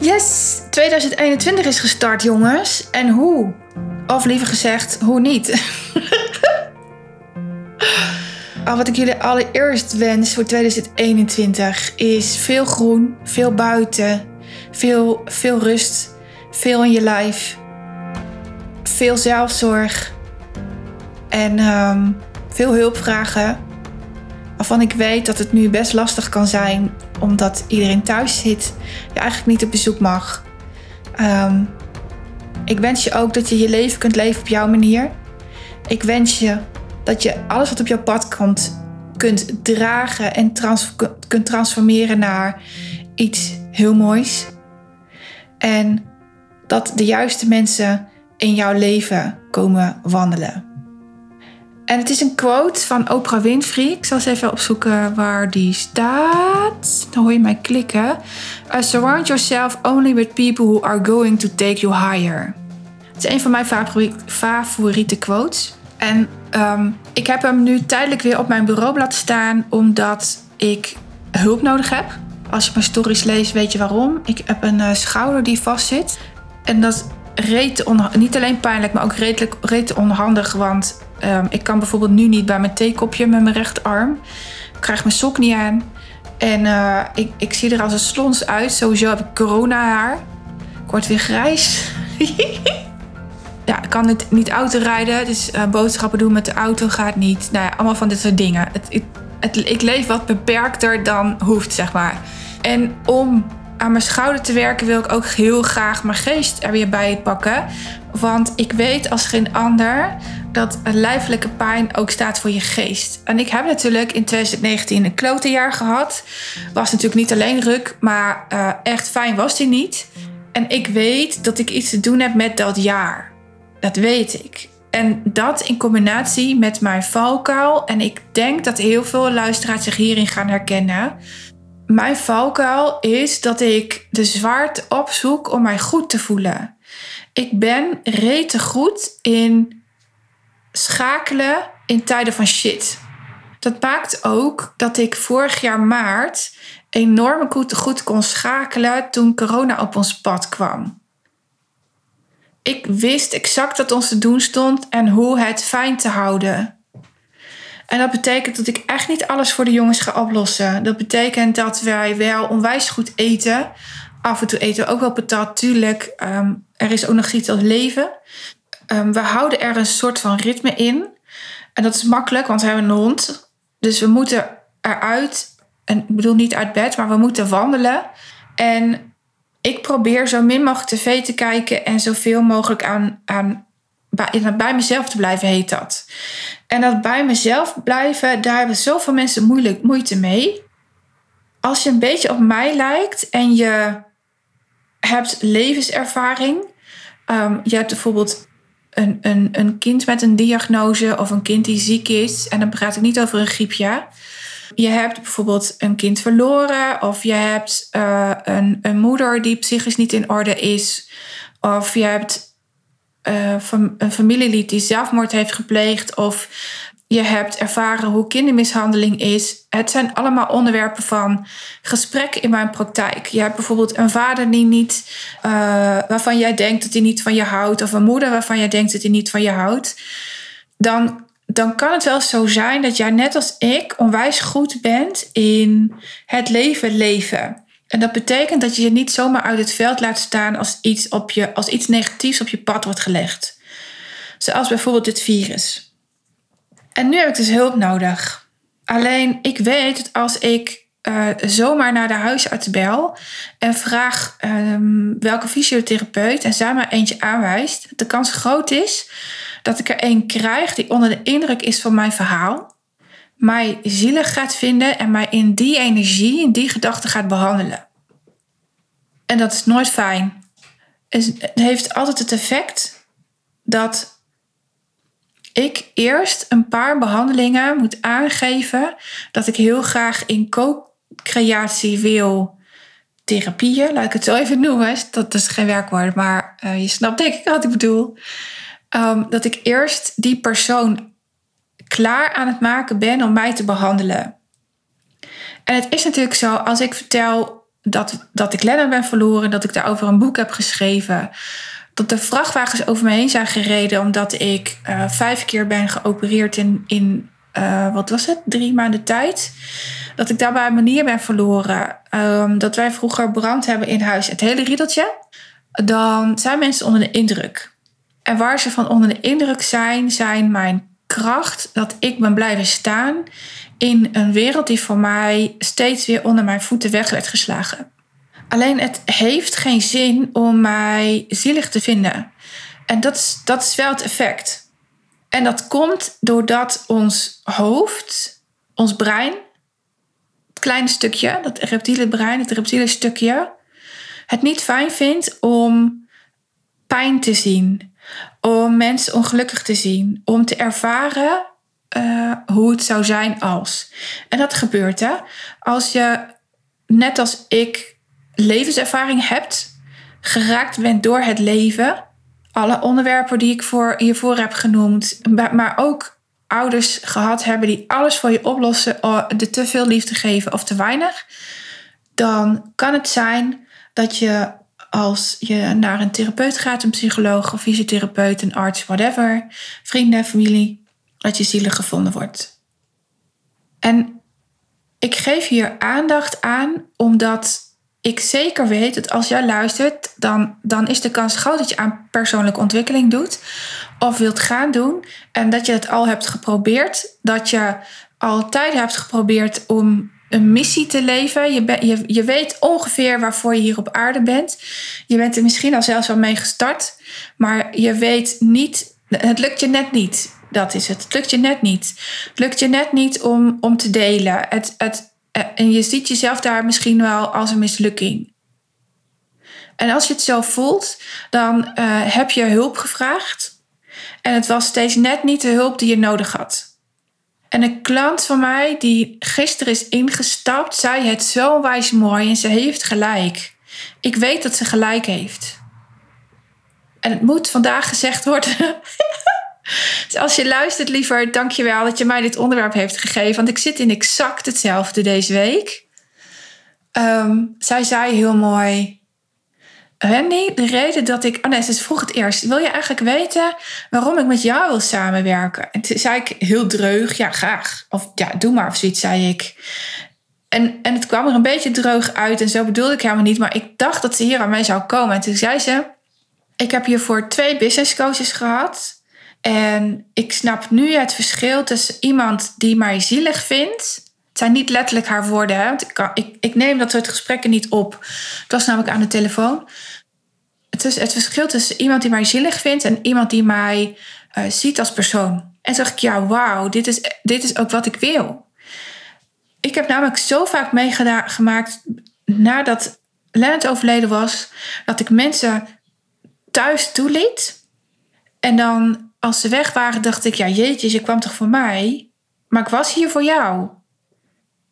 Yes, 2021 is gestart, jongens. En hoe? Of liever gezegd, hoe niet? Al wat ik jullie allereerst wens voor 2021 is veel groen, veel buiten, veel, veel rust, veel in je lijf, veel zelfzorg en um, veel hulp vragen. Waarvan ik weet dat het nu best lastig kan zijn omdat iedereen thuis zit, je eigenlijk niet op bezoek mag. Um, ik wens je ook dat je je leven kunt leven op jouw manier. Ik wens je dat je alles wat op jouw pad komt kunt dragen en kunt transformeren naar iets heel moois. En dat de juiste mensen in jouw leven komen wandelen. En het is een quote van Oprah Winfrey. Ik zal eens even opzoeken waar die staat. Dan hoor je mij klikken. Surround yourself only with people who are going to take you higher. Het is een van mijn favoriete quotes. En um, ik heb hem nu tijdelijk weer op mijn bureau laten staan, omdat ik hulp nodig heb. Als je mijn stories leest, weet je waarom. Ik heb een uh, schouder die vastzit. En dat reet niet alleen pijnlijk, maar ook redelijk, reet onhandig. Want um, ik kan bijvoorbeeld nu niet bij mijn theekopje met mijn rechterarm. Ik krijg mijn sok niet aan. En uh, ik, ik zie er als een slons uit. Sowieso heb ik corona haar. Ik word weer grijs. ja, ik kan het niet auto rijden. Dus uh, boodschappen doen met de auto gaat niet. Nou ja, allemaal van dit soort dingen. Het, ik leef wat beperkter dan hoeft, zeg maar. En om aan mijn schouder te werken wil ik ook heel graag mijn geest er weer bij pakken. Want ik weet als geen ander dat lijfelijke pijn ook staat voor je geest. En ik heb natuurlijk in 2019 een klote jaar gehad. Was natuurlijk niet alleen ruk, maar uh, echt fijn was die niet. En ik weet dat ik iets te doen heb met dat jaar. Dat weet ik. En dat in combinatie met mijn valkuil. En ik denk dat heel veel luisteraars zich hierin gaan herkennen. Mijn valkuil is dat ik de zwaarte opzoek om mij goed te voelen. Ik ben rete goed in schakelen in tijden van shit. Dat maakt ook dat ik vorig jaar maart enorm goed, goed kon schakelen toen corona op ons pad kwam. Ik wist exact wat ons te doen stond en hoe het fijn te houden. En dat betekent dat ik echt niet alles voor de jongens ga oplossen. Dat betekent dat wij wel onwijs goed eten. Af en toe eten we ook wel patat, tuurlijk. Ehm, er is ook nog iets als leven. Um, we houden er een soort van ritme in. En dat is makkelijk, want we hebben een hond. Dus we moeten eruit. En ik bedoel niet uit bed, maar we moeten wandelen. En ik probeer zo min mogelijk tv te kijken en zoveel mogelijk aan, aan bij, bij mezelf te blijven, heet dat. En dat bij mezelf blijven, daar hebben zoveel mensen moeilijk, moeite mee. Als je een beetje op mij lijkt en je hebt levenservaring. Um, je hebt bijvoorbeeld een, een, een kind met een diagnose of een kind die ziek is. En dan praat ik niet over een griepje. Je hebt bijvoorbeeld een kind verloren, of je hebt uh, een, een moeder die psychisch niet in orde is, of je hebt uh, een familielid die zelfmoord heeft gepleegd, of je hebt ervaren hoe kindermishandeling is. Het zijn allemaal onderwerpen van gesprek in mijn praktijk. Je hebt bijvoorbeeld een vader die niet, uh, waarvan jij denkt dat hij niet van je houdt, of een moeder waarvan jij denkt dat hij niet van je houdt. Dan dan kan het wel zo zijn dat jij net als ik onwijs goed bent in het leven leven. En dat betekent dat je je niet zomaar uit het veld laat staan als iets, op je, als iets negatiefs op je pad wordt gelegd. Zoals bijvoorbeeld dit virus. En nu heb ik dus hulp nodig. Alleen ik weet dat als ik uh, zomaar naar de huisarts bel en vraag um, welke fysiotherapeut en zij maar eentje aanwijst, de kans groot is dat ik er één krijg die onder de indruk is van mijn verhaal, mij zielig gaat vinden en mij in die energie, in die gedachte gaat behandelen. En dat is nooit fijn. Het heeft altijd het effect dat ik eerst een paar behandelingen moet aangeven dat ik heel graag in co-creatie wil therapieën, laat ik het zo even noemen. Dat is geen werkwoord, maar uh, je snapt denk ik wat ik bedoel. Um, dat ik eerst die persoon klaar aan het maken ben om mij te behandelen. En het is natuurlijk zo, als ik vertel dat, dat ik Lennon ben verloren, dat ik daarover een boek heb geschreven. Dat er vrachtwagens over me heen zijn gereden omdat ik uh, vijf keer ben geopereerd in, in uh, wat was het, drie maanden tijd. Dat ik daarbij een manier ben verloren. Um, dat wij vroeger brand hebben in huis, het hele riedeltje. Dan zijn mensen onder de indruk. En waar ze van onder de indruk zijn, zijn mijn kracht dat ik ben blijven staan in een wereld die voor mij steeds weer onder mijn voeten weg werd geslagen. Alleen het heeft geen zin om mij zielig te vinden. En dat is, dat is wel het effect. En dat komt doordat ons hoofd, ons brein, het kleine stukje, dat reptiele brein, het reptiele stukje, het niet fijn vindt om pijn te zien, om mensen ongelukkig te zien, om te ervaren uh, hoe het zou zijn als. En dat gebeurt hè. Als je, net als ik, levenservaring hebt, geraakt bent door het leven, alle onderwerpen die ik voor, hiervoor heb genoemd, maar ook ouders gehad hebben die alles voor je oplossen, de te veel liefde geven of te weinig, dan kan het zijn dat je als je naar een therapeut gaat, een psycholoog of fysiotherapeut, een arts, whatever, vrienden, familie, dat je zielig gevonden wordt. En ik geef hier aandacht aan omdat ik zeker weet dat als jij luistert, dan, dan is de kans groot dat je aan persoonlijke ontwikkeling doet of wilt gaan doen en dat je het al hebt geprobeerd, dat je altijd hebt geprobeerd om een missie te leven. Je, je, je weet ongeveer waarvoor je hier op aarde bent. Je bent er misschien al zelfs al mee gestart, maar je weet niet, het lukt je net niet. Dat is het. Het lukt je net niet. Het lukt je net niet om, om te delen. Het, het, en je ziet jezelf daar misschien wel als een mislukking. En als je het zo voelt, dan uh, heb je hulp gevraagd. En het was steeds net niet de hulp die je nodig had. En een klant van mij die gisteren is ingestapt, zei het zo wijs mooi en ze heeft gelijk. Ik weet dat ze gelijk heeft. En het moet vandaag gezegd worden. dus als je luistert, liever, dank je wel dat je mij dit onderwerp heeft gegeven. Want ik zit in exact hetzelfde deze week. Um, zij zei heel mooi. Wendy, de reden dat ik. Oh nee, ze vroeg het eerst. Wil je eigenlijk weten waarom ik met jou wil samenwerken? En toen zei ik heel dreug, ja, graag. Of ja, doe maar of zoiets, zei ik. En, en het kwam er een beetje droog uit en zo bedoelde ik helemaal niet. Maar ik dacht dat ze hier aan mij zou komen. En toen zei ze: Ik heb hiervoor twee business coaches gehad. En ik snap nu het verschil tussen iemand die mij zielig vindt. Het zijn niet letterlijk haar woorden, ik, ik, neem dat soort gesprekken niet op. Het was namelijk aan de telefoon. Het het verschil tussen iemand die mij zielig vindt en iemand die mij uh, ziet als persoon. En dacht ik, ja, wauw, dit is, dit is ook wat ik wil. Ik heb namelijk zo vaak meegemaakt nadat Lennart overleden was, dat ik mensen thuis toeliet. En dan als ze weg waren, dacht ik, ja jeetje, je kwam toch voor mij? Maar ik was hier voor jou.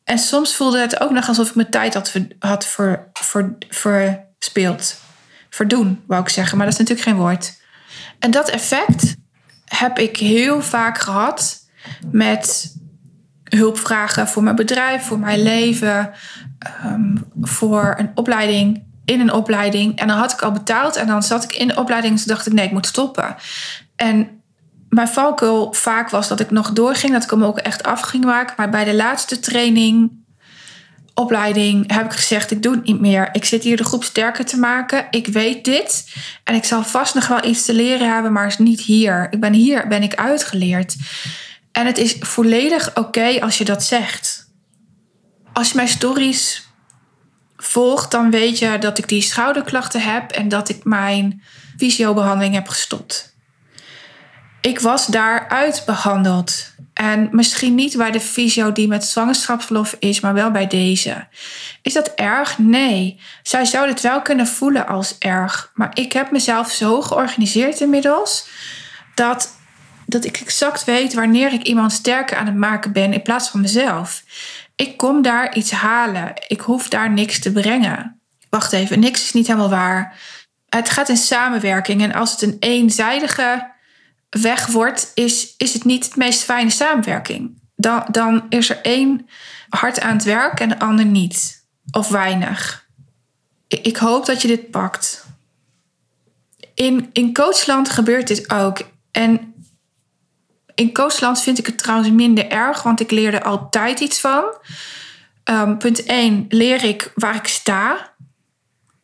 En soms voelde het ook nog alsof ik mijn tijd had, had ver, ver, verspeeld. Verdoen, wou ik zeggen, maar dat is natuurlijk geen woord. En dat effect heb ik heel vaak gehad met hulpvragen voor mijn bedrijf, voor mijn leven, ehm, voor een opleiding, in een opleiding. En dan had ik al betaald en dan zat ik in de opleiding en toen dacht ik, nee, ik moet stoppen. En mijn valkuil vaak was dat ik nog doorging, dat ik hem ook echt af ging maken. Maar bij de laatste training, opleiding, heb ik gezegd: ik doe het niet meer. Ik zit hier de groep sterker te maken. Ik weet dit. En ik zal vast nog wel iets te leren hebben, maar is niet hier. Ik ben hier, ben ik uitgeleerd. En het is volledig oké als je dat zegt. Als je mijn stories volgt, dan weet je dat ik die schouderklachten heb en dat ik mijn fysiobehandeling heb gestopt ik was daaruit behandeld. En misschien niet bij de fysio die met zwangerschapsverlof is, maar wel bij deze. Is dat erg? Nee. Zij zou het wel kunnen voelen als erg. Maar ik heb mezelf zo georganiseerd inmiddels dat, dat ik exact weet wanneer ik iemand sterker aan het maken ben in plaats van mezelf. Ik kom daar iets halen. Ik hoef daar niks te brengen. Wacht even, niks is niet helemaal waar. Het gaat in samenwerking. En als het een eenzijdige weg wordt, is, is het niet het meest fijne samenwerking. Dan, dan is er één hard aan het werk en de ander niet. Of weinig. ik hoop dat je dit pakt. In, in coachland gebeurt dit ook. En in coachland vind ik het trouwens minder erg, want ik leer er altijd iets van. Um, punt 1 leer ik waar ik sta.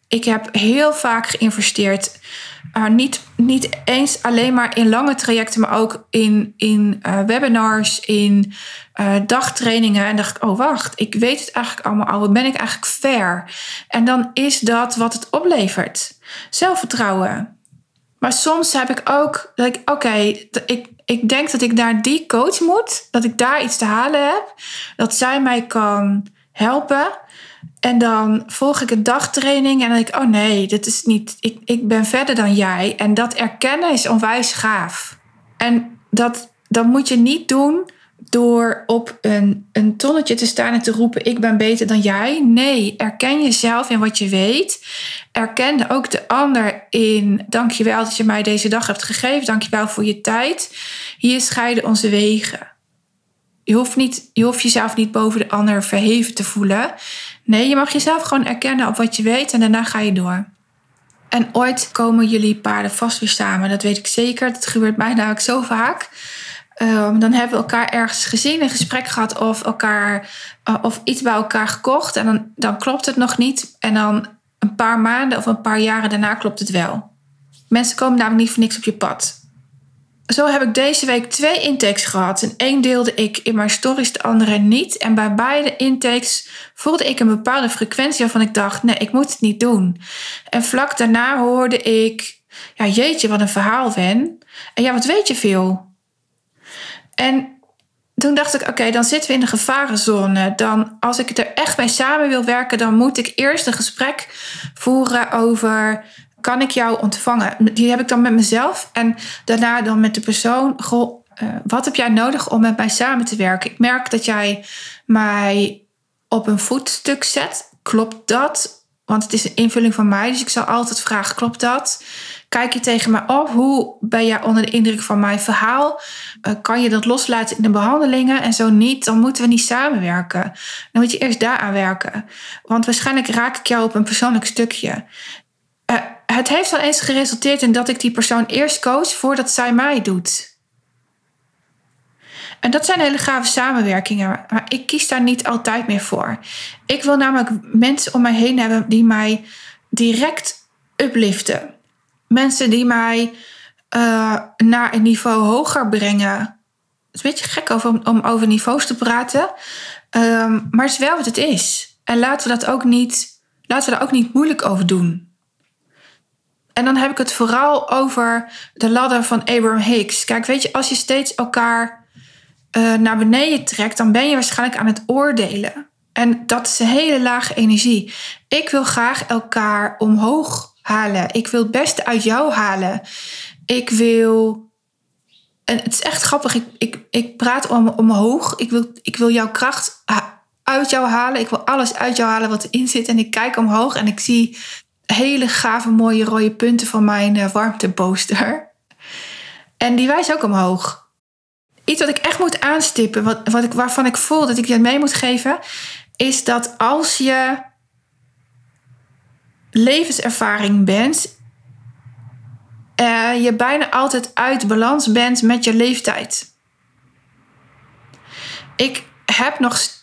Ik heb heel vaak geïnvesteerd. Uh, niet, niet eens alleen maar in lange trajecten, maar ook in, in uh, webinars, in uh, dagtrainingen. En dacht ik, oh wacht, ik weet het eigenlijk allemaal al. Ben ik eigenlijk fair? En dan is dat wat het oplevert. Zelfvertrouwen. Maar soms heb ik ook ik, oké, ik, ik denk dat ik naar die coach moet. Dat ik daar iets te halen heb. Dat zij mij kan helpen. En dan volg ik een dagtraining en dan denk ik, oh nee, dit is niet, ik, ik ben verder dan jij. En dat erkennen is onwijs gaaf. En dat, dat moet je niet doen door op een, een tonnetje te staan en te roepen: Ik ben beter dan jij. Nee, erken jezelf in wat je weet. Erken ook de ander in: Dankjewel dat je mij deze dag hebt gegeven. Dankjewel voor je tijd. Hier scheiden onze wegen. Je hoeft, niet, je hoeft jezelf niet boven de ander verheven te voelen. Nee, je mag jezelf gewoon erkennen op wat je weet en daarna ga je door. En ooit komen jullie paarden vast weer samen. Dat weet ik zeker. Dat gebeurt mij namelijk zo vaak. Um, dan hebben we elkaar ergens gezien, een gesprek gehad of, elkaar, uh, of iets bij elkaar gekocht. En dan, dan klopt het nog niet. En dan een paar maanden of een paar jaren daarna klopt het wel. Mensen komen namelijk niet voor niks op je pad. Zo heb ik deze week twee intakes gehad. En één deelde ik in mijn stories, de andere niet. En bij beide intakes voelde ik een bepaalde frequentie waarvan ik dacht: nee, ik moet het niet doen. En vlak daarna hoorde ik: ja, jeetje, wat een verhaal, Wen. En ja, wat weet je veel? En toen dacht ik, oké, dan zitten we in de gevarenzone. Dan, als ik er echt mee samen wil werken, dan moet ik eerst een gesprek voeren over kan ik jou ontvangen? Die heb ik dan met mezelf en daarna dan met de persoon. Goh, uh, wat heb jij nodig om met mij samen te werken? Ik merk dat jij mij op een voetstuk zet. Klopt dat? Want het is een invulling van mij, dus ik zal altijd vragen: klopt dat? Kijk je tegen me op? Hoe ben jij onder de indruk van mijn verhaal? Uh, kan je dat loslaten in de behandelingen? En zo niet, dan moeten we niet samenwerken. Dan moet je eerst daaraan werken. Want waarschijnlijk raak ik jou op een persoonlijk stukje. Het heeft al eens geresulteerd in dat ik die persoon eerst coach voordat zij mij doet. En dat zijn hele gave samenwerkingen, maar ik kies daar niet altijd meer voor. Ik wil namelijk mensen om mij heen hebben die mij direct upliften. Mensen die mij uh, naar een niveau hoger brengen. Het is een beetje gek over, om over niveaus te praten, um, maar het is wel wat het is. En laten we dat ook niet, laten we daar ook niet moeilijk over doen. En dan heb ik het vooral over de ladder van Abraham Hicks. Kijk, weet je, als je steeds elkaar uh, naar beneden trekt, dan ben je waarschijnlijk aan het oordelen. En dat is een hele lage energie. Ik wil graag elkaar omhoog halen. Ik wil het beste uit jou halen. Ik wil. En het is echt grappig. Ik, ik, ik praat om, omhoog. Ik wil, ik wil jouw kracht uit jou halen. Ik wil alles uit jou halen wat erin zit. En ik kijk omhoog en ik zie hele gave mooie rode punten van mijn uh, warmteposter. En die wijst ook omhoog. Iets wat ik echt moet aanstippen, wat, wat ik, waarvan ik voel dat ik je mee moet geven, is dat als je levenservaring bent, uh, je bijna altijd uit balans bent met je leeftijd. Ik heb nog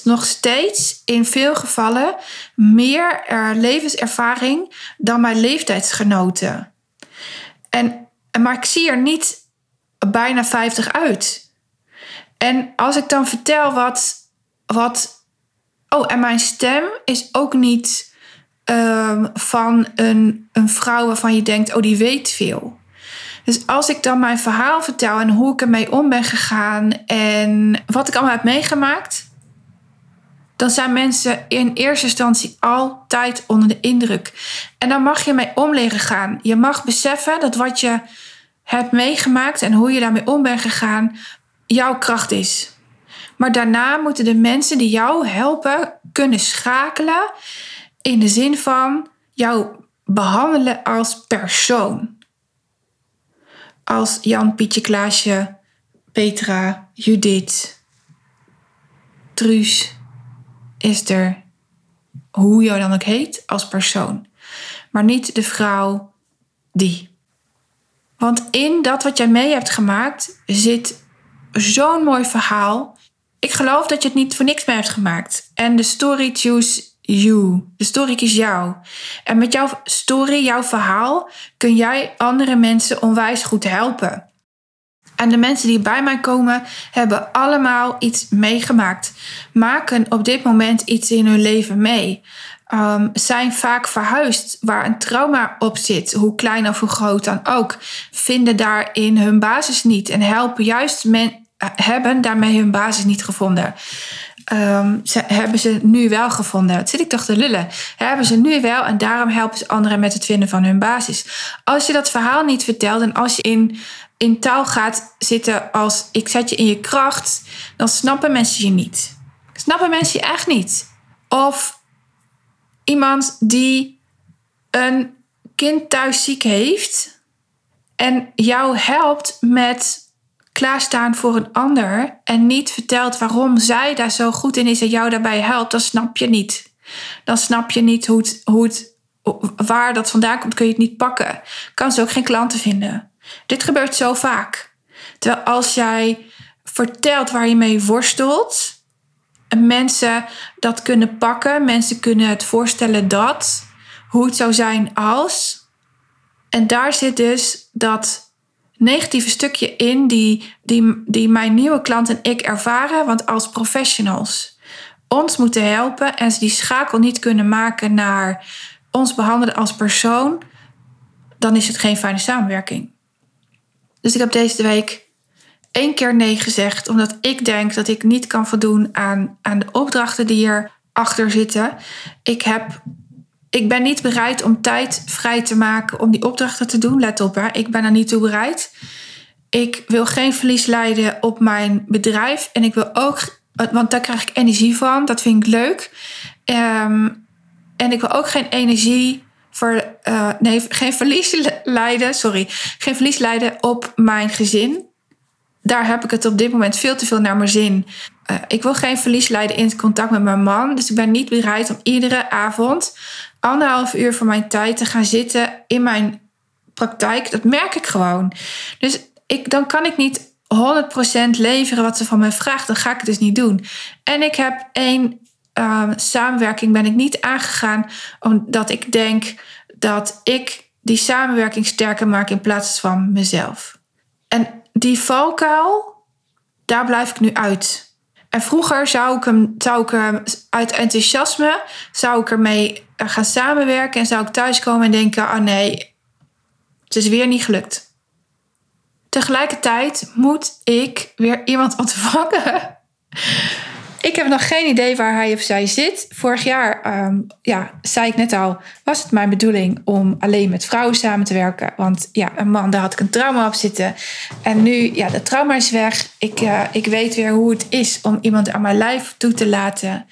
nog steeds in veel gevallen meer levenservaring dan mijn leeftijdsgenoten. En, maar ik zie er niet bijna 50 uit. En als ik dan vertel wat. wat oh, en mijn stem is ook niet um, van een, een vrouw waarvan je denkt: oh, die weet veel. Dus als ik dan mijn verhaal vertel en hoe ik ermee om ben gegaan en wat ik allemaal heb meegemaakt, dan zijn mensen in eerste instantie altijd onder de indruk. En dan mag je mee om leren gaan. Je mag beseffen dat wat je hebt meegemaakt en hoe je daarmee om bent gegaan, jouw kracht is. Maar daarna moeten de mensen die jou helpen kunnen schakelen in de zin van jou behandelen als persoon. Als Jan, Pietje, Klaasje, Petra, Judith, Truus, is er hoe je dan ook heet als persoon. Maar niet de vrouw die. Want in dat wat jij mee hebt gemaakt zit zo'n mooi verhaal. Ik geloof dat je het niet voor niks mee hebt gemaakt. En de story choose you. De story kiest jou. En met jouw story, jouw verhaal, kun jij andere mensen onwijs goed helpen. En de mensen die bij mij komen, hebben allemaal iets meegemaakt. Maken op dit moment iets in hun leven mee. Um, zijn vaak verhuisd waar een trauma op zit, hoe klein of hoe groot dan ook. Vinden daarin hun basis niet en helpen juist men, hebben daarmee hun basis niet gevonden. Um, ze, hebben ze nu wel gevonden. Dat zit ik toch te lullen. Hebben ze nu wel en daarom helpen ze anderen met het vinden van hun basis. Als je dat verhaal niet vertelt en als je in, in taal gaat zitten als ik zet je in je kracht, dan snappen mensen je niet. Snappen mensen je echt niet. Of iemand die een kind thuis ziek heeft en jou helpt met klaarstaan voor een ander en niet vertelt waarom zij daar zo goed in is en jou daarbij helpt, dan snap je niet. Dan snap je niet hoe het, hoe het, waar dat vandaan komt, kun je het niet pakken. Kan ze ook geen klanten vinden. Dit gebeurt zo vaak. Terwijl als jij vertelt waar je mee worstelt, en mensen dat kunnen pakken, mensen kunnen het voorstellen dat, hoe het zou zijn als. En daar zit dus dat negatieve stukje in die, die, die mijn nieuwe klant en ik ervaren. Want als professionals ons moeten helpen en ze die schakel niet kunnen maken naar ons behandelen als persoon, dan is het geen fijne samenwerking. Dus ik heb deze week één keer nee gezegd, omdat ik denk dat ik niet kan voldoen aan, aan de opdrachten die erachter zitten. Ik heb ik ben niet bereid om tijd vrij te maken om die opdrachten te doen. Let op, hè. ik ben er niet toe bereid. Ik wil geen verlies leiden op mijn bedrijf. En ik wil ook, want daar krijg ik energie van. Dat vind ik leuk. Ehm, en ik wil ook geen energie voor, uh, nee, geen verlies leiden, sorry, geen verlies leiden op mijn gezin. Daar heb ik het op dit moment veel te veel naar mijn zin. Uh, ik wil geen verlies leiden in het contact met mijn man. Dus ik ben niet bereid om iedere avond anderhalf uur van mijn tijd te gaan zitten in mijn praktijk. Dat merk ik gewoon. Dus ik, dan kan ik niet 100% leveren wat ze van mij vraagt. Dan ga ik het dus niet doen. En ik heb één uh, samenwerking ben ik niet aangegaan omdat ik denk dat ik die samenwerking sterker maak in plaats van mezelf. En die valkuil, daar blijf ik nu uit. En vroeger zou ik hem, zou ik hem uit enthousiasme, zou ik ermee gaan samenwerken en zou ik thuiskomen en denken: oh nee, het is weer niet gelukt. Tegelijkertijd moet ik weer iemand ontvangen ik heb nog geen idee waar hij of zij zit. Vorig jaar, um, ja, zei ik net al, was het mijn bedoeling om alleen met vrouwen samen te werken. Want ja, een man, daar had ik een trauma op zitten. En nu, ja, de trauma is weg. Ik, uh, ik weet weer hoe het is om iemand aan mijn lijf toe te laten,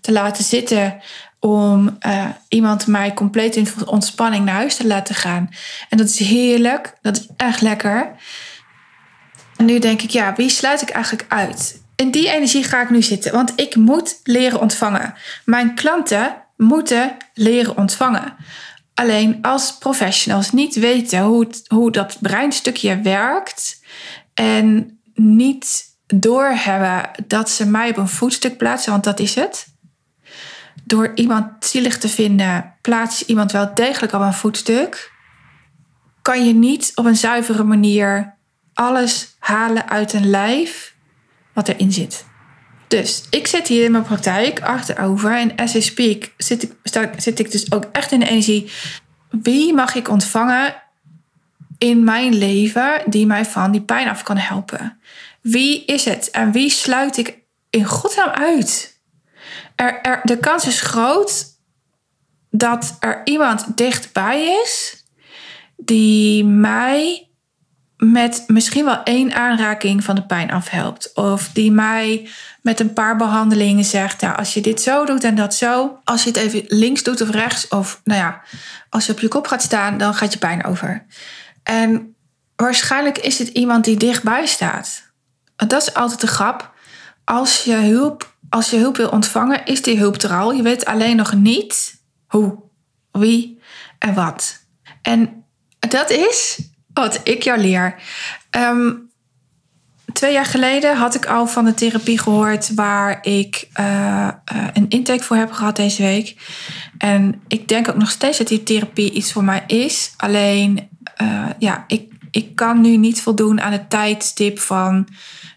te laten zitten. Om uh, iemand mij compleet in ontspanning naar huis te laten gaan. En dat is heerlijk. Dat is echt lekker. En nu denk ik, ja, wie sluit ik eigenlijk uit? In die energie ga ik nu zitten, want ik moet leren ontvangen. Mijn klanten moeten leren ontvangen. Alleen als professionals niet weten hoe, hoe dat breinstukje werkt en niet doorhebben dat ze mij op een voetstuk plaatsen, want dat is het. Door iemand zielig te vinden, plaats iemand wel degelijk op een voetstuk. Kan je niet op een zuivere manier alles halen uit een lijf wat erin zit. Dus ik zit hier in mijn praktijk achterover en I speak zit ik, zit ik dus ook echt in de energie. Wie mag ik ontvangen in mijn leven die mij van die pijn af kan helpen? Wie is het en wie sluit ik in godsnaam uit? Er, er, de kans is groot dat er iemand dichtbij is die mij met misschien wel één aanraking van de pijn afhelpt. Of die mij met een paar behandelingen zegt: ja, als je dit zo doet en dat zo, als je het even links doet of rechts, of nou ja, als je op je kop gaat staan, dan gaat je pijn over. En waarschijnlijk is het iemand die dichtbij staat. Dat is altijd de grap. als je hulp, als je hulp wil ontvangen, is die hulp er al. Je weet alleen nog niet hoe, wie en wat. En dat is wat ik jou leer. Ehm, twee jaar geleden had ik al van de therapie gehoord waar ik uh, een intake voor heb gehad deze week. En ik denk ook nog steeds dat die therapie iets voor mij is. Alleen, uh, ja, ik, ik kan nu niet voldoen aan het tijdstip van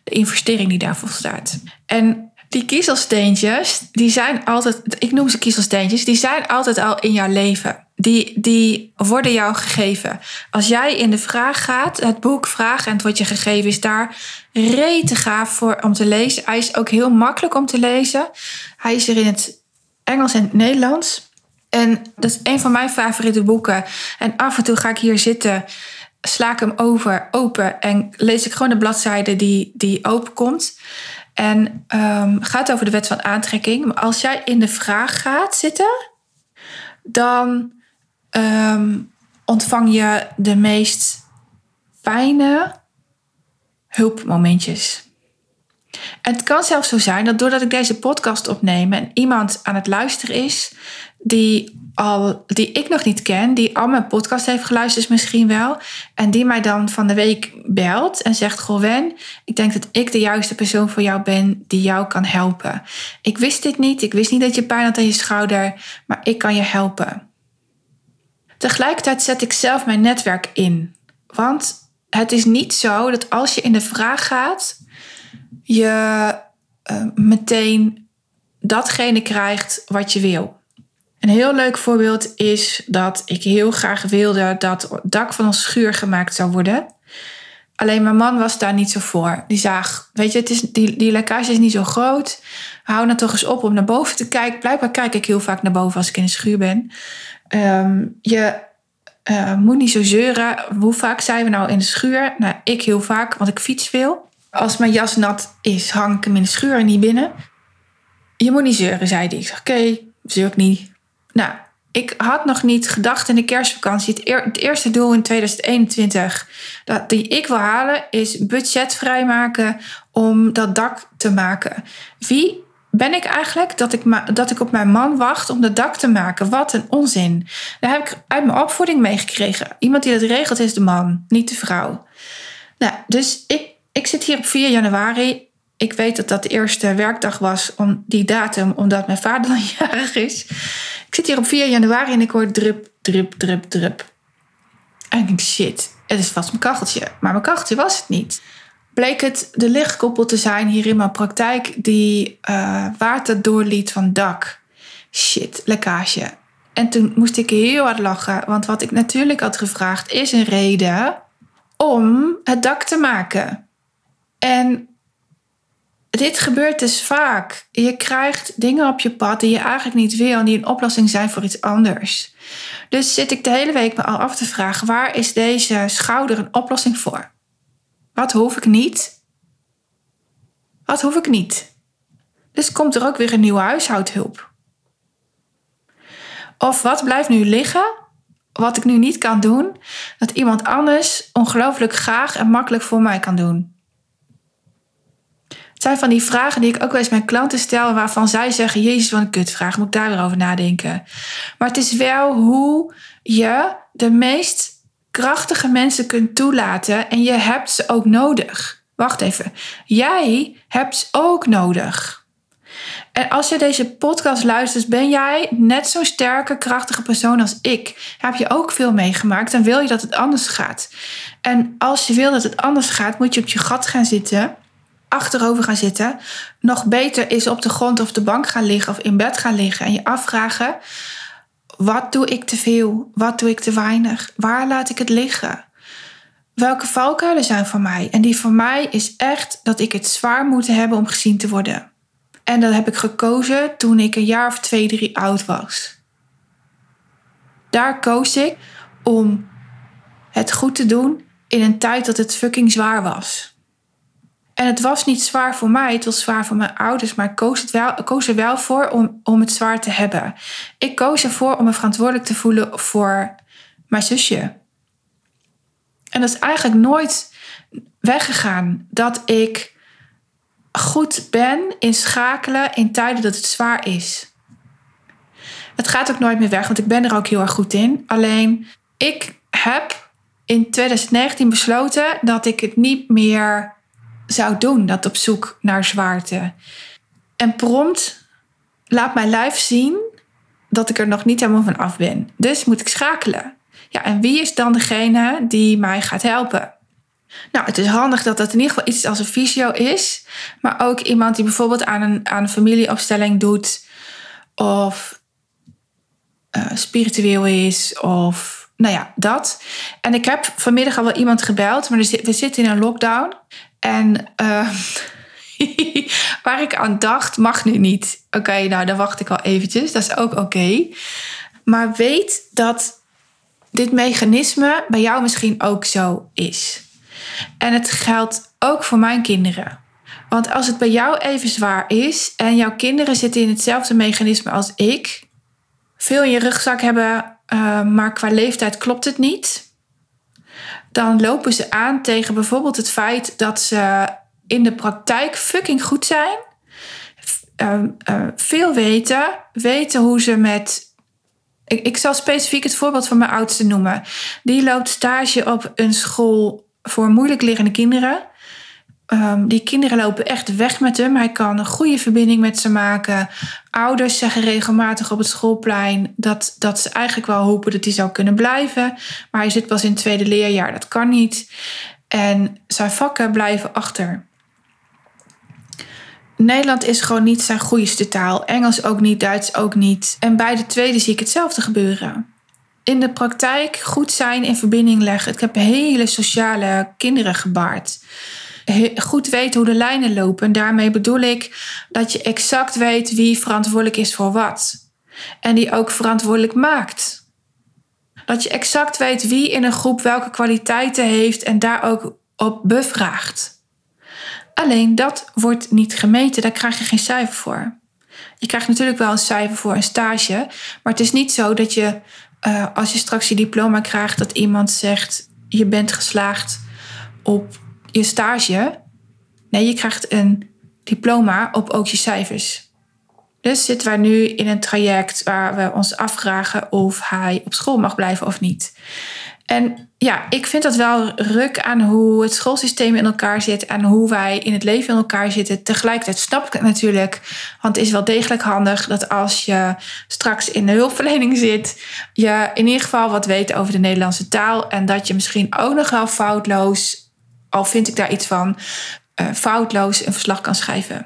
de investering die daarvoor staat. En die kiezelsteentjes, die zijn altijd, ik noem ze kiezelsteentjes, die zijn altijd al in jouw leven. Die, die worden jou gegeven. Als jij in de vraag gaat, het boek Vraag en het wordt je gegeven is daar rete gaaf voor om te lezen. Hij is ook heel makkelijk om te lezen. Hij is er in het Engels en het Nederlands. En dat is een van mijn favoriete boeken. En af en toe ga ik hier zitten, sla ik hem over, open en lees ik gewoon de bladzijde die, die open komt. En um, gaat over de wet van aantrekking. Maar als jij in de vraag gaat zitten, dan um, ontvang je de meest fijne hulpmomentjes. En het kan zelfs zo zijn dat doordat ik deze podcast opneem en iemand aan het luisteren is die, al, die ik nog niet ken, die al mijn podcast heeft geluisterd misschien wel, en die mij dan van de week belt en zegt: Goh, Wen, ik denk dat ik de juiste persoon voor jou ben die jou kan helpen. Ik wist dit niet, ik wist niet dat je pijn had aan je schouder, maar ik kan je helpen. Tegelijkertijd zet ik zelf mijn netwerk in. Want het is niet zo dat als je in de vraag gaat, je uh, meteen datgene krijgt wat je wil. Een heel leuk voorbeeld is dat ik heel graag wilde dat het dak van ons schuur gemaakt zou worden. Alleen mijn man was daar niet zo voor. Die zag, weet je, het is, die, die lekkage is niet zo groot. Hou nou toch eens op om naar boven te kijken. Blijkbaar kijk ik heel vaak naar boven als ik in de schuur ben. Um, je uh, moet niet zo zeuren. Hoe vaak zijn we nou in de schuur? Nou, ik heel vaak, want ik fiets veel. Als mijn jas nat is, hang ik hem in de schuur en niet binnen. Je moet niet zeuren, zei hij. Ik zeg, oké, okay, zeur ik niet. Nou, ik had nog niet gedacht in de kerstvakantie. Het, eerste doel in 2021 dat die ik wil halen is budget vrijmaken om dat dak te maken. Wie ben ik eigenlijk dat ik, dat ik op mijn man wacht om dat dak te maken? Wat een onzin. Daar heb ik uit mijn opvoeding meegekregen. Iemand die dat regelt is de man, niet de vrouw. Nou, dus ik, ik zit hier op 4 januari. Ik weet dat dat de eerste werkdag was om die datum, omdat mijn vader dan jarig is. Ik zit hier op 4 januari en ik hoor drup, drup, drup, drup. En ik denk, shit, het is vast mijn kacheltje. Maar mijn kacheltje was het niet. Bleek het de lichtkoppel te zijn hier in mijn praktijk die uh, water doorliet van dak. Shit, lekkage. En toen moest ik heel hard lachen, want wat ik natuurlijk had gevraagd is een reden om het dak te maken. En dit gebeurt dus vaak. Je krijgt dingen op je pad die je eigenlijk niet wil en die een oplossing zijn voor iets anders. Dus zit ik de hele week me al af te vragen: waar is deze schouder een oplossing voor? Wat hoef ik niet? Wat hoef ik niet? Dus komt er ook weer een nieuwe huishoudhulp. Of wat blijft nu liggen, wat ik nu niet kan doen, dat iemand anders ongelooflijk graag en makkelijk voor mij kan doen. Het zijn van die vragen die ik ook wel eens mijn klanten stel, waarvan zij zeggen: Jezus, wat een kutvraag, moet ik daar weer over nadenken. Maar het is wel hoe je de meest krachtige mensen kunt toelaten en je hebt ze ook nodig. Wacht even. Jij hebt ze ook nodig. En als je deze podcast luistert, ben jij net zo'n sterke, krachtige persoon als ik. Heb je ook veel meegemaakt en wil je dat het anders gaat. En als je wil dat het anders gaat, moet je op je gat gaan zitten, achterover gaan zitten. Nog beter is op de grond of de bank gaan liggen of in bed gaan liggen en je afvragen: wat doe ik te veel? Wat doe ik te weinig? Waar laat ik het liggen? Welke valkuilen zijn voor mij? En die voor mij is echt dat ik het zwaar moet hebben om gezien te worden. En dat heb ik gekozen toen ik een jaar of twee, drie oud was. Daar koos ik om het goed te doen in een tijd dat het fucking zwaar was. En het was niet zwaar voor mij, het was zwaar voor mijn ouders, maar ik koos, het wel, koos er wel voor om, om het zwaar te hebben. Ik koos ervoor om me verantwoordelijk te voelen voor mijn zusje. En dat is eigenlijk nooit weggegaan dat ik goed ben in schakelen in tijden dat het zwaar is. Het gaat ook nooit meer weg, want ik ben er ook heel erg goed in. Alleen ik heb in 2019 besloten dat ik het niet meer zou doen, dat op zoek naar zwaarte. En prompt laat mijn lijf zien dat ik er nog niet helemaal van af ben. Dus moet ik schakelen. Ja, en wie is dan degene die mij gaat helpen? Nou, het is handig dat dat in ieder geval iets als een fysio is. Maar ook iemand die bijvoorbeeld aan een, aan een familieopstelling doet. Of uh, spiritueel is. Of nou ja, dat. En ik heb vanmiddag al wel iemand gebeld. Maar we zitten in een lockdown. En uh, waar ik aan dacht, mag nu niet. Oké, nou dan wacht ik al eventjes. Dat is ook oké. Maar weet dat dit mechanisme bij jou misschien ook zo is. En het geldt ook voor mijn kinderen. Want als het bij jou even zwaar is en jouw kinderen zitten in hetzelfde mechanisme als ik, veel in je rugzak hebben, uh, maar qua leeftijd klopt het niet, dan lopen ze aan tegen bijvoorbeeld het feit dat ze in de praktijk fucking goed zijn, uh, uh, veel weten, weten hoe ze met ik, ik zal specifiek het voorbeeld van mijn oudste noemen. Die loopt stage op een school voor moeilijk liggende kinderen. Um, die kinderen lopen echt weg met hem. Hij kan een goede verbinding met ze maken. Ouders zeggen regelmatig op het schoolplein dat, dat ze eigenlijk wel hopen dat hij zou kunnen blijven. Maar hij zit pas in het tweede leerjaar, dat kan niet. En zijn vakken blijven achter. Nederland is gewoon niet zijn goeiste taal. Engels ook niet, Duits ook niet. En bij de tweede zie ik hetzelfde gebeuren. In de praktijk goed zijn in verbinding leggen. Ik heb hele sociale kinderen gebaard. Goed weten hoe de lijnen lopen. En daarmee bedoel ik dat je exact weet wie verantwoordelijk is voor wat. En die ook verantwoordelijk maakt. Dat je exact weet wie in een groep welke kwaliteiten heeft en daar ook op bevraagt. Alleen dat wordt niet gemeten, daar krijg je geen cijfer voor. Je krijgt natuurlijk wel een cijfer voor een stage, maar het is niet zo dat je, uh, als je straks je diploma krijgt, dat iemand zegt: je bent geslaagd op je stage. Nee, je krijgt een diploma op ook je cijfers. Dus zitten wij nu in een traject waar we ons afvragen of hij op school mag blijven of niet. En ja, ik vind dat wel ruk aan hoe het schoolsysteem in elkaar zit en hoe wij in het leven in elkaar zitten. Tegelijkertijd snap ik het natuurlijk, want het is wel degelijk handig dat als je straks in de hulpverlening zit, je in ieder geval wat weet over de Nederlandse taal en dat je misschien ook nog wel foutloos, al vind ik daar iets van, uh, foutloos een verslag kan schrijven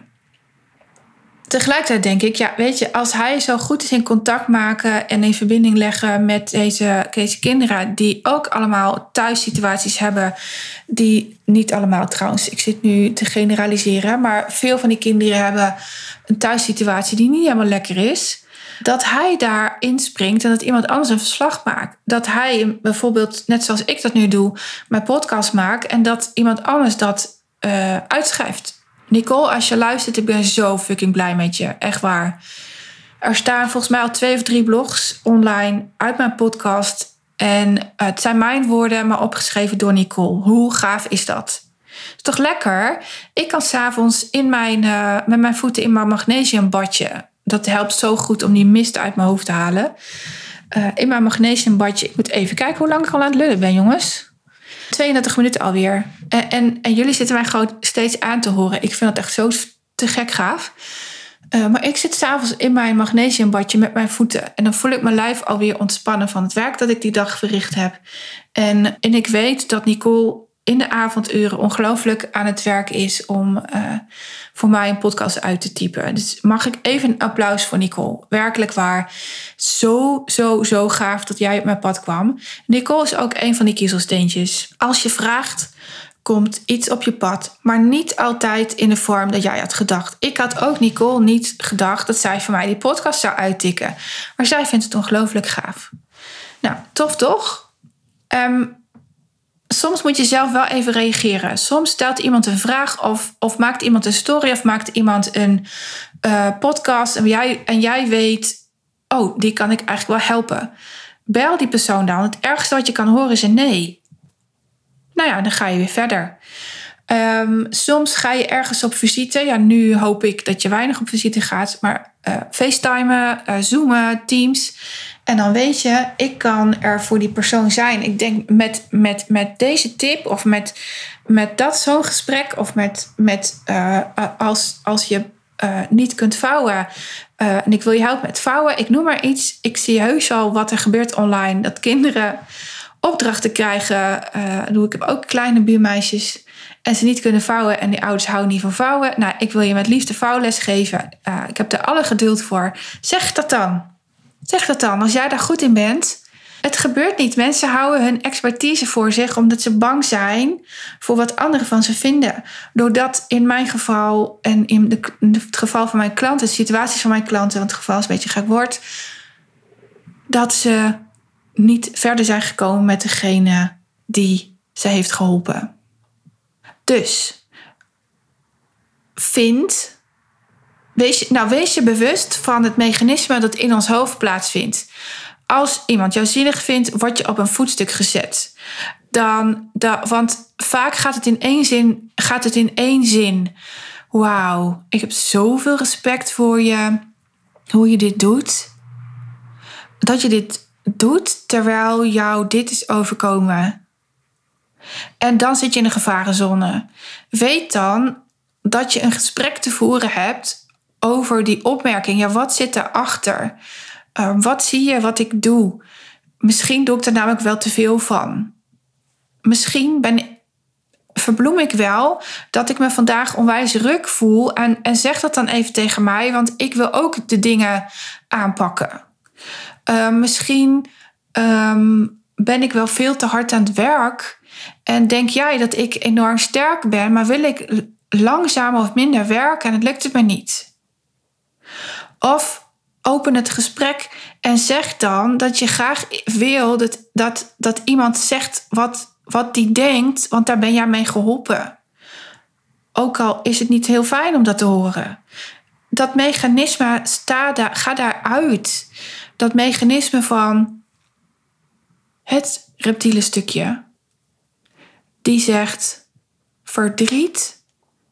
tegelijkertijd denk ik, ja, weet je, als hij zo goed is in contact maken en in verbinding leggen met deze, deze kinderen, die ook allemaal thuissituaties hebben, die niet allemaal trouwens, ik zit nu te generaliseren, maar veel van die kinderen hebben een thuissituatie die niet helemaal lekker is. Dat hij daar inspringt en dat iemand anders een verslag maakt. Dat hij bijvoorbeeld, net zoals ik dat nu doe, mijn podcast maakt en dat iemand anders dat uh, uitschrijft. Nicole, als je luistert, ik ben zo fucking blij met je. Echt waar. Er staan volgens mij al twee of drie blogs online uit mijn podcast. En het zijn mijn woorden, maar opgeschreven door Nicole. Hoe gaaf is dat? Is toch lekker? Ik kan s'avonds in mijn, uh, met mijn voeten in mijn magnesiumbadje. Dat helpt zo goed om die mist uit mijn hoofd te halen. Uh, in mijn magnesiumbadje. Ik moet even kijken hoe lang ik al aan het lullen ben, jongens. 32 minuten alweer. En, en, en, jullie zitten mij gewoon steeds aan te horen. Ik vind dat echt zo te gek gaaf. Uh, maar ik zit s'avonds in mijn magnesiumbadje met mijn voeten. En dan voel ik mijn lijf alweer ontspannen van het werk dat ik die dag verricht heb. En, en ik weet dat Nicole in de avonduren ongelooflijk aan het werk is om uh, voor mij een podcast uit te typen. Dus mag ik even een applaus voor Nicole. Werkelijk waar. Zo, zo, zo gaaf dat jij op mijn pad kwam. Nicole is ook een van die kiezelsteentjes. Als je vraagt, komt iets op je pad, maar niet altijd in de vorm dat jij had gedacht. Ik had ook Nicole niet gedacht dat zij voor mij die podcast zou uittikken. Maar zij vindt het ongelooflijk gaaf. Nou, tof toch? Um, soms moet je zelf wel even reageren. Soms stelt iemand een vraag of, of maakt iemand een story of maakt iemand een uh, podcast en jij, en jij weet, oh, die kan ik eigenlijk wel helpen. Bel die persoon dan. Het ergste wat je kan horen is een nee. Nou ja, dan ga je weer verder. Ehm, soms ga je ergens op visite. Ja, nu hoop ik dat je weinig op visite gaat. Maar uh, facetimen, uh, zoomen, teams. En dan weet je, ik kan er voor die persoon zijn. Ik denk met, met, met deze tip of met, met dat zo'n gesprek... of met, met uh, als, als je niet kunt vouwen... en ik wil je helpen met vouwen, ik noem maar iets. Ik zie heus al wat er gebeurt online. Dat kinderen opdrachten krijgen. doe ik heb ook kleine buurmeisjes en ze niet kunnen vouwen en die ouders houden niet van vouwen. Nou, ik wil je met liefde vouwles geven. Ik heb er alle geduld voor. Zeg dat dan. Zeg dat dan. Als jij daar goed in bent. Het gebeurt niet. Mensen houden hun expertise voor zich omdat ze bang zijn voor wat anderen van ze vinden. Doordat in mijn geval en in, de, het geval van mijn klanten, de situaties van mijn klanten, want het geval is een beetje gek woord, dat ze niet verder zijn gekomen met degene die ze heeft geholpen. Dus vind, wees, nou, wees je bewust van het mechanisme dat in ons hoofd plaatsvindt. Als iemand jou zielig vindt, word je op een voetstuk gezet. Dan, da, want vaak gaat het in één zin. Gaat het in één zin. Wauw, ik heb zoveel respect voor je. Hoe je dit doet. Dat je dit doet terwijl jou dit is overkomen. En dan zit je in een gevarenzone. Weet dan dat je een gesprek te voeren hebt over die opmerking. Ja, wat zit daarachter? Uh, wat zie je wat ik doe? Misschien doe ik er namelijk wel te veel van. Misschien ben, verbloem ik wel dat ik me vandaag onwijs ruk voel. En, en zeg dat dan even tegen mij, want ik wil ook de dingen aanpakken. Uh, misschien um, ben ik wel veel te hard aan het werk en denk jij dat ik enorm sterk ben, maar wil ik langzamer of minder werken en het lukt het me niet? Of open het gesprek en zeg dan dat je graag wil dat, dat, dat iemand zegt wat, wat die denkt, want daar ben jij mee geholpen. Ook al is het niet heel fijn om dat te horen. Dat mechanisme sta daar, ga daaruit. Dat mechanisme van het reptiele stukje die zegt: verdriet,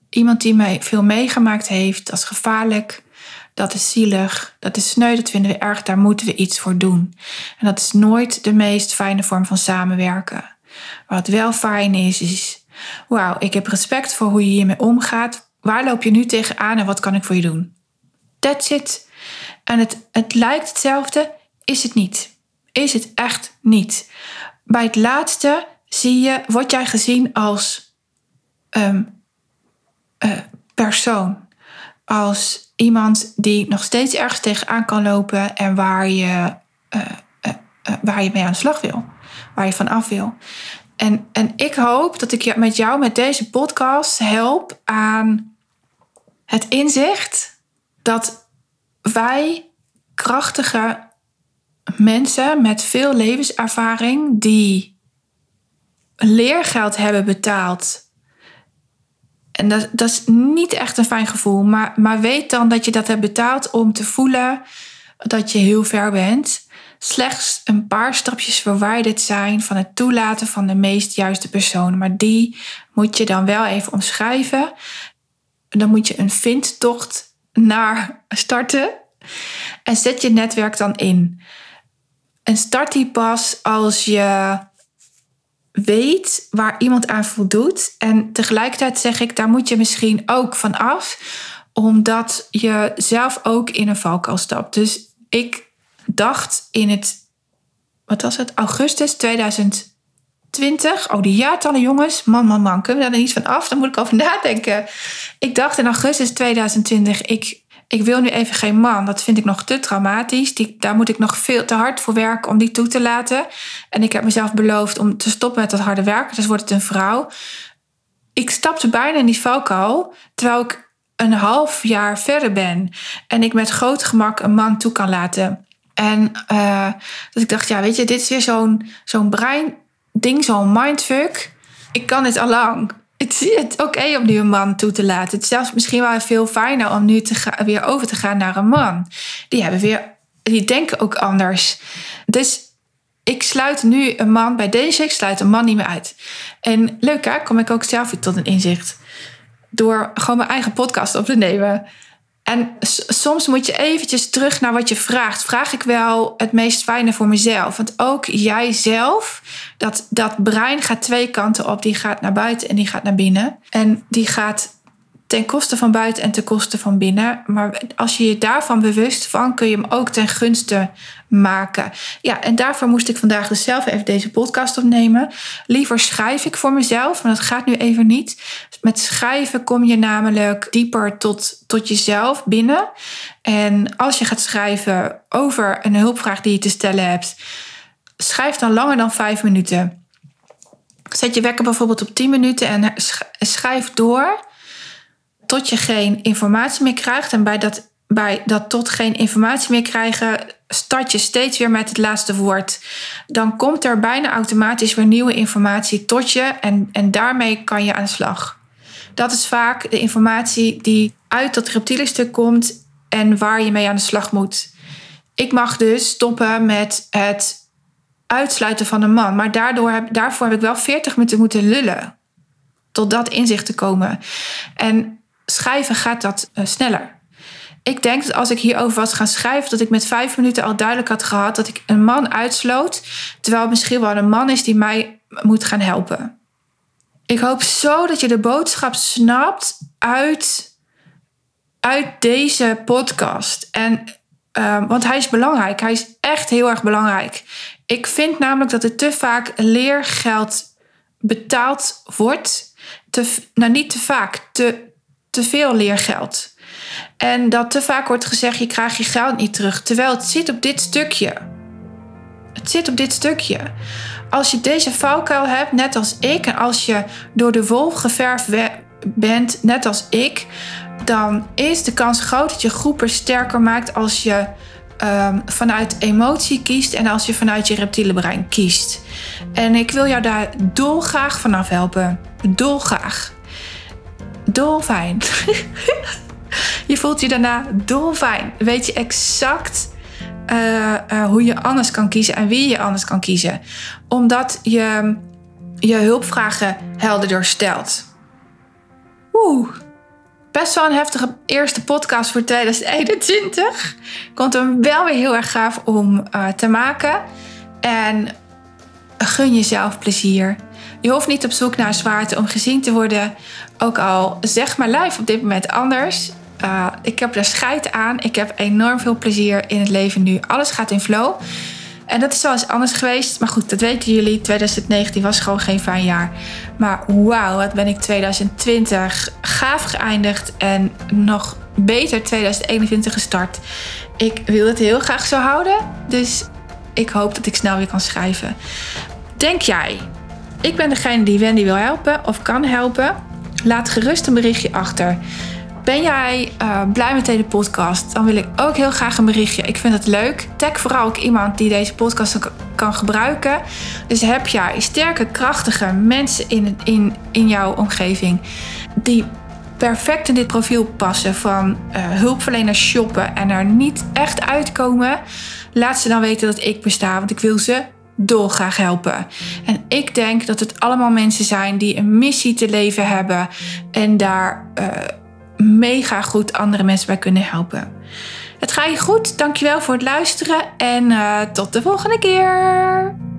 iemand die mij veel meegemaakt heeft, is gevaarlijk, dat is zielig, dat is sneu, dat vinden we erg, daar moeten we iets voor doen. En dat is nooit de meest fijne vorm van samenwerken. Wat wel fijn is, is: wauw, ik heb respect voor hoe je hiermee omgaat. Waar loop je nu tegenaan en wat kan ik voor je doen? That's it. En het, het lijkt hetzelfde, is het niet. Is het echt niet. Bij het laatste zie je, word jij gezien als um, uh, persoon. Als iemand die nog steeds ergens tegenaan kan lopen en waar je, uh, uh, waar je mee aan de slag wil. Waar je van af wil. En, en ik hoop dat ik met jou met deze podcast help aan het inzicht dat wij krachtige mensen met veel levenservaring die leergeld hebben betaald. En dat, is niet echt een fijn gevoel. Maar, maar weet dan dat je dat hebt betaald om te voelen dat je heel ver bent. Slechts een paar stapjes verwijderd zijn van het toelaten van de meest juiste persoon. Maar die moet je dan wel even omschrijven. Dan moet je een vindtocht naar starten. En zet je netwerk dan in. En start die pas als je weet waar iemand aan voldoet. En tegelijkertijd zeg ik, daar moet je misschien ook van af, omdat je zelf ook in een valkuil stapt. Dus ik dacht in het, wat was het, augustus 2020. Oh, die jaartallen, jongens. Man, man, man. Kunnen we daar niet van af? Dan moet ik over nadenken. Ik dacht in augustus 2020, ik ik wil nu even geen man. Dat vind ik nog te traumatisch. Die, daar moet ik nog veel te hard voor werken om die toe te laten. En ik heb mezelf beloofd om te stoppen met dat harde werken. Dus wordt het een vrouw. Ik stapte bijna in die valkuil. Terwijl ik een half jaar verder ben. En ik met groot gemak een man toe kan laten. En uh, dat ik dacht, ja, weet je, dit is weer zo'n zo'n brein ding, zo'n mindfuck. Ik kan dit al lang het is oké om nu een man toe te laten. Het is zelfs misschien wel veel fijner om nu te weer over te gaan naar een man. Die hebben weer, die denken ook anders. Dus ik sluit nu een man bij deze, ik sluit een man niet meer uit. En leuk hè, kom ik ook zelf tot een inzicht. Door gewoon mijn eigen podcast op te nemen. En soms moet je eventjes terug naar wat je vraagt. Vraag ik wel het meest fijne voor mezelf? Want ook jij zelf, dat, dat brein gaat twee kanten op. Die gaat naar buiten en die gaat naar binnen. En die gaat ten koste van buiten en ten koste van binnen. Maar als je je daarvan bewust van, kun je hem ook ten gunste maken. Ja, en daarvoor moest ik vandaag dus zelf even deze podcast opnemen. Liever schrijf ik voor mezelf, maar dat gaat nu even niet. Met schrijven kom je namelijk dieper tot, tot jezelf binnen. En als je gaat schrijven over een hulpvraag die je te stellen hebt, schrijf dan langer dan vijf minuten. Zet je wekker bijvoorbeeld op 10 minuten en schrijf door tot je geen informatie meer krijgt. En bij dat, bij dat tot geen informatie meer krijgen, start je steeds weer met het laatste woord. Dan komt er bijna automatisch weer nieuwe informatie tot je en, en daarmee kan je aan de slag. Dat is vaak de informatie die uit dat reptiele stuk komt en waar je mee aan de slag moet. Ik mag dus stoppen met het uitsluiten van een man. Maar daardoor heb, daarvoor heb ik wel 40 minuten moeten lullen. Tot dat inzicht te komen. En schrijven gaat dat uh, sneller. Ik denk dat als ik hierover was gaan schrijven, dat ik met vijf minuten al duidelijk had gehad dat ik een man uitsloot. Terwijl het misschien wel een man is die mij moet gaan helpen. Ik hoop zo dat je de boodschap snapt uit, uit deze podcast. En, uh, want hij is belangrijk. Hij is echt heel erg belangrijk. Ik vind namelijk dat er te vaak leergeld betaald wordt. Te, nou, niet te vaak, te, te veel leergeld. En dat te vaak wordt gezegd: je krijgt je geld niet terug. Terwijl het zit op dit stukje. Het zit op dit stukje. Als je deze valkuil hebt, net als ik, en als je door de wolf geverfd bent, net als ik, dan is de kans groot dat je groepen sterker maakt als je um, vanuit emotie kiest en als je vanuit je reptiele brein kiest. En ik wil jou daar dolgraag vanaf helpen. Dolgraag dolfijn. je voelt je daarna dolfijn. Weet je exact uh, uh, hoe je anders kan kiezen en wie je anders kan kiezen. Omdat je je hulpvragen helderder stelt. Oeh, best wel een heftige eerste podcast voor 2021. Komt hem wel weer heel erg gaaf om uh, te maken. En gun jezelf plezier. Je hoeft niet op zoek naar zwaarte om gezien te worden. Ook al zeg mijn lijf op dit moment anders. Uh, ik heb er scheid aan. Ik heb enorm veel plezier in het leven nu. Alles gaat in flow. En dat is wel eens anders geweest. Maar goed, dat weten jullie. 2019 was gewoon geen fijn jaar. Maar wauw, wat ben ik 2020 gaaf geëindigd. En nog beter 2021 gestart. Ik wil het heel graag zo houden. Dus ik hoop dat ik snel weer kan schrijven. Denk jij, ik ben degene die Wendy wil helpen of kan helpen? Laat gerust een berichtje achter. Ben jij uh, blij met deze podcast? Dan wil ik ook heel graag een berichtje. Ik vind het leuk. Tag vooral ook iemand die deze podcast kan gebruiken. Dus heb jij sterke, krachtige mensen in, in, in jouw omgeving die perfect in dit profiel passen van uh, hulpverleners shoppen en er niet echt uitkomen? Laat ze dan weten dat ik besta, want ik wil ze dolgraag helpen. En ik denk dat het allemaal mensen zijn die een missie te leven hebben en daar uh, mega goed andere mensen bij kunnen helpen. Het gaat je goed. Dankjewel voor het luisteren en uh, tot de volgende keer.